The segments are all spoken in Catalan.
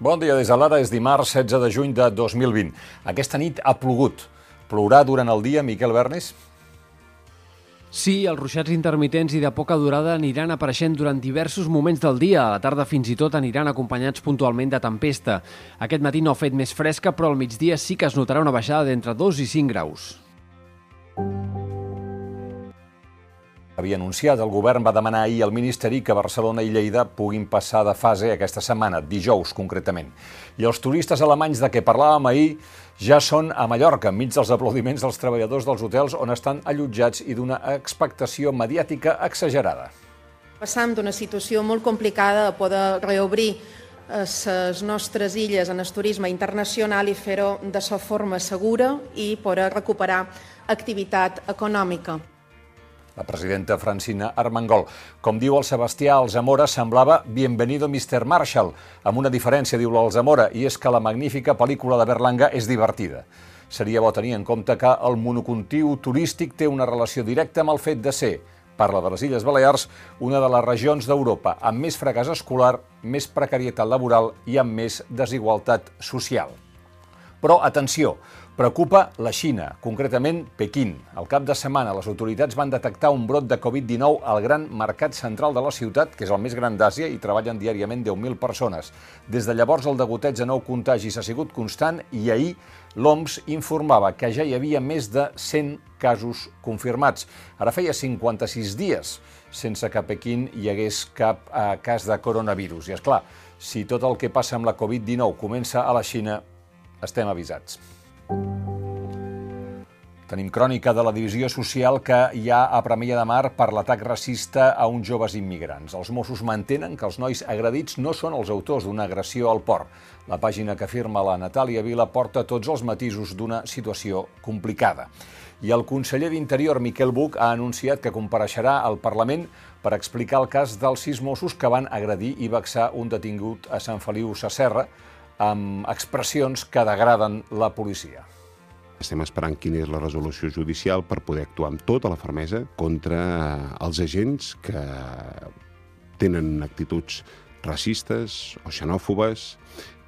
Bon dia des de l'ara, és dimarts 16 de juny de 2020. Aquesta nit ha plogut. Plourà durant el dia, Miquel Bernis? Sí, els ruixats intermitents i de poca durada aniran apareixent durant diversos moments del dia. A la tarda fins i tot aniran acompanyats puntualment de tempesta. Aquest matí no ha fet més fresca, però al migdia sí que es notarà una baixada d'entre 2 i 5 graus. Havia anunciat, el govern va demanar ahir al Ministeri que Barcelona i Lleida puguin passar de fase aquesta setmana, dijous concretament. I els turistes alemanys de què parlàvem ahir ja són a Mallorca, enmig dels aplaudiments dels treballadors dels hotels on estan allotjats i d'una expectació mediàtica exagerada. Passam d'una situació molt complicada a poder reobrir les nostres illes en el turisme internacional i fer-ho de la forma segura i poder recuperar activitat econòmica la presidenta Francina Armengol. Com diu el Sebastià Alzamora, semblava Bienvenido Mr. Marshall, amb una diferència, diu l'Alzamora, i és que la magnífica pel·lícula de Berlanga és divertida. Seria bo tenir en compte que el monocultiu turístic té una relació directa amb el fet de ser, parla de les Illes Balears, una de les regions d'Europa amb més fracàs escolar, més precarietat laboral i amb més desigualtat social. Però, atenció, Preocupa la Xina, concretament Pequín. Al cap de setmana, les autoritats van detectar un brot de Covid-19 al gran mercat central de la ciutat, que és el més gran d'Àsia, i treballen diàriament 10.000 persones. Des de llavors, el degoteig de nou contagis ha sigut constant i ahir l'OMS informava que ja hi havia més de 100 casos confirmats. Ara feia 56 dies sense que a Pequín hi hagués cap eh, cas de coronavirus. I, és clar, si tot el que passa amb la Covid-19 comença a la Xina, estem avisats. Tenim crònica de la divisió social que hi ha a Premià de Mar per l'atac racista a uns joves immigrants. Els Mossos mantenen que els nois agredits no són els autors d'una agressió al port. La pàgina que firma la Natàlia Vila porta tots els matisos d'una situació complicada. I el conseller d'Interior, Miquel Buch, ha anunciat que compareixerà al Parlament per explicar el cas dels sis Mossos que van agredir i vexar un detingut a Sant Feliu Sacerra, amb expressions que degraden la policia. Estem esperant quina és la resolució judicial per poder actuar amb tota la fermesa contra els agents que tenen actituds racistes o xenòfobes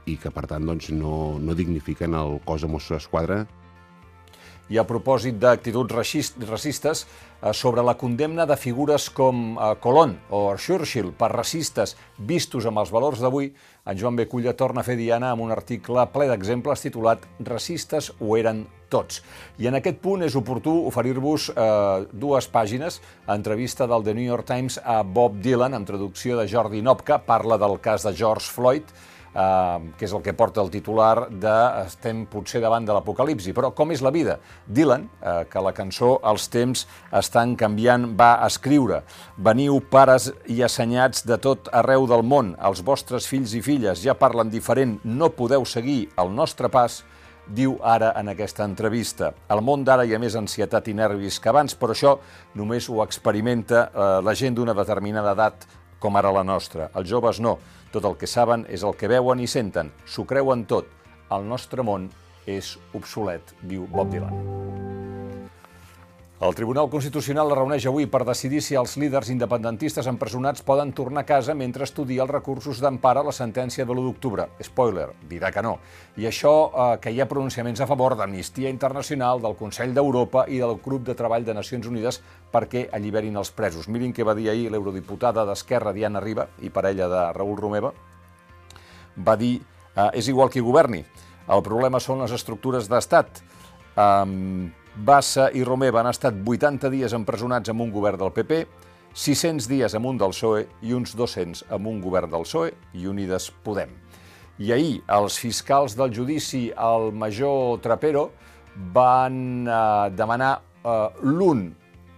i que, per tant, doncs, no, no dignifiquen el cos de Mossos d'Esquadra i a propòsit d'actituds racistes, eh, sobre la condemna de figures com eh, Colón o Churchill per racistes vistos amb els valors d'avui, en Joan Beculla torna a fer diana amb un article ple d'exemples titulat Racistes ho eren tots. I en aquest punt és oportú oferir-vos eh, dues pàgines, entrevista del The New York Times a Bob Dylan, amb traducció de Jordi Nopka, parla del cas de George Floyd, eh, que és el que porta el titular de estem potser davant de l'apocalipsi. Però com és la vida? Dylan, eh, que la cançó Els temps estan canviant, va escriure Veniu pares i assenyats de tot arreu del món, els vostres fills i filles ja parlen diferent, no podeu seguir el nostre pas, diu ara en aquesta entrevista. Al món d'ara hi ha més ansietat i nervis que abans, però això només ho experimenta eh, la gent d'una determinada edat com ara la nostra. Els joves no. Tot el que saben és el que veuen i senten. S'ho creuen tot. El nostre món és obsolet, diu Bob Dylan. El Tribunal Constitucional la reuneix avui per decidir si els líders independentistes empresonats poden tornar a casa mentre estudia els recursos d'empara a la sentència de l'1 d'octubre. Spoiler, dirà que no. I això eh, que hi ha pronunciaments a favor d'Amnistia Internacional, del Consell d'Europa i del Grup de Treball de Nacions Unides perquè alliberin els presos. Mirin què va dir ahir l'eurodiputada d'Esquerra, Diana Riba, i parella de Raül Romeva, va dir eh, és igual qui governi, el problema són les estructures d'estat. Um, Bassa i Romeva han estat 80 dies empresonats amb un govern del PP, 600 dies amb un del PSOE i uns 200 amb un govern del PSOE i Unides Podem. I ahir els fiscals del judici al major Trapero van eh, demanar eh, l'un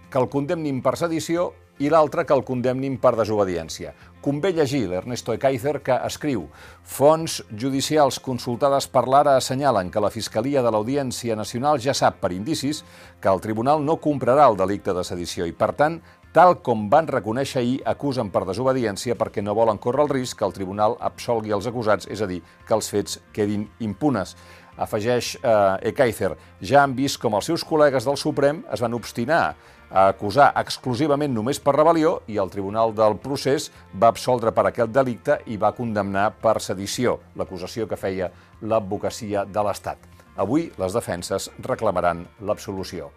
que el condemnin per sedició i l'altre que el condemnin per desobediència. Convé llegir l'Ernesto Ekaizer que escriu Fonts judicials consultades per l'ara assenyalen que la Fiscalia de l'Audiència Nacional ja sap per indicis que el tribunal no comprarà el delicte de sedició i, per tant, tal com van reconèixer ahir, acusen per desobediència perquè no volen córrer el risc que el tribunal absolgui els acusats, és a dir, que els fets quedin impunes. Afegeix eh, Ekaizer, ja han vist com els seus col·legues del Suprem es van obstinar a acusar exclusivament només per rebel·lió i el Tribunal del Procés va absoldre per aquest delicte i va condemnar per sedició, l'acusació que feia l'advocacia de l'Estat. Avui les defenses reclamaran l'absolució.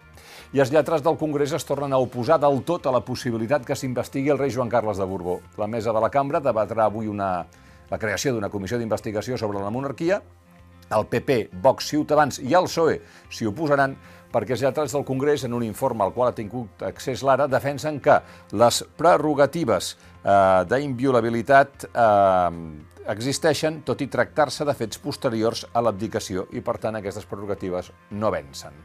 I els lletres del Congrés es tornen a oposar del tot a la possibilitat que s'investigui el rei Joan Carles de Borbó. La mesa de la cambra debatrà avui una, la creació d'una comissió d'investigació sobre la monarquia. El PP, Vox, Ciutadans i el PSOE s'hi oposaran perquè els lletrats del Congrés, en un informe al qual ha tingut accés l'ara, defensen que les prerrogatives eh, d'inviolabilitat eh, existeixen tot i tractar-se de fets posteriors a l'abdicació i, per tant, aquestes prerrogatives no vencen.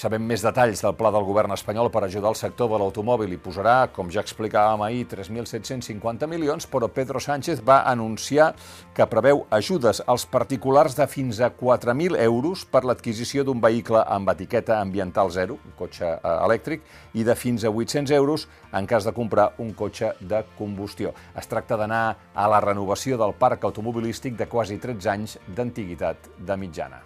Sabem més detalls del pla del govern espanyol per ajudar el sector de l'automòbil i posarà, com ja explicàvem ahir, 3.750 milions, però Pedro Sánchez va anunciar que preveu ajudes als particulars de fins a 4.000 euros per l'adquisició d'un vehicle amb etiqueta ambiental zero, un cotxe eh, elèctric, i de fins a 800 euros en cas de comprar un cotxe de combustió. Es tracta d'anar a la renovació del parc automobilístic de quasi 13 anys d'antiguitat de mitjana.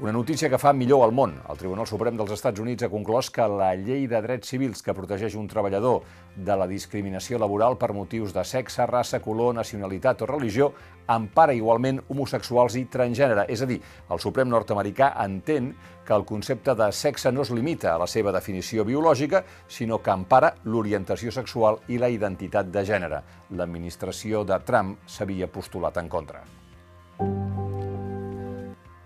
Una notícia que fa millor al món. El Tribunal Suprem dels Estats Units ha conclòs que la llei de drets civils que protegeix un treballador de la discriminació laboral per motius de sexe, raça, color, nacionalitat o religió empara igualment homosexuals i transgènere. És a dir, el Suprem nord-americà entén que el concepte de sexe no es limita a la seva definició biològica, sinó que empara l'orientació sexual i la identitat de gènere. L'administració de Trump s'havia postulat en contra.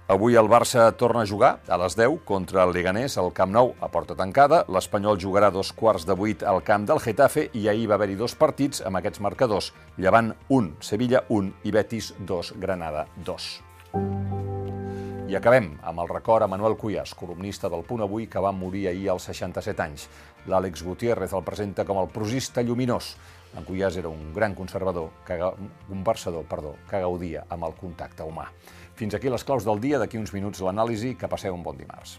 Avui el Barça torna a jugar a les 10 contra el Leganés al Camp Nou a porta tancada. L'Espanyol jugarà dos quarts de vuit al camp del Getafe i ahir va haver-hi dos partits amb aquests marcadors. Llevant 1, Sevilla 1 i Betis 2, Granada 2. I acabem amb el record a Manuel Cuyàs, columnista del Punt Avui, que va morir ahir als 67 anys. L'Àlex Gutiérrez el presenta com el prosista lluminós. En Cuyàs era un gran conservador, que, un versador, perdó, que gaudia amb el contacte humà. Fins aquí les claus del dia, d'aquí uns minuts l'anàlisi, que passeu un bon dimarts.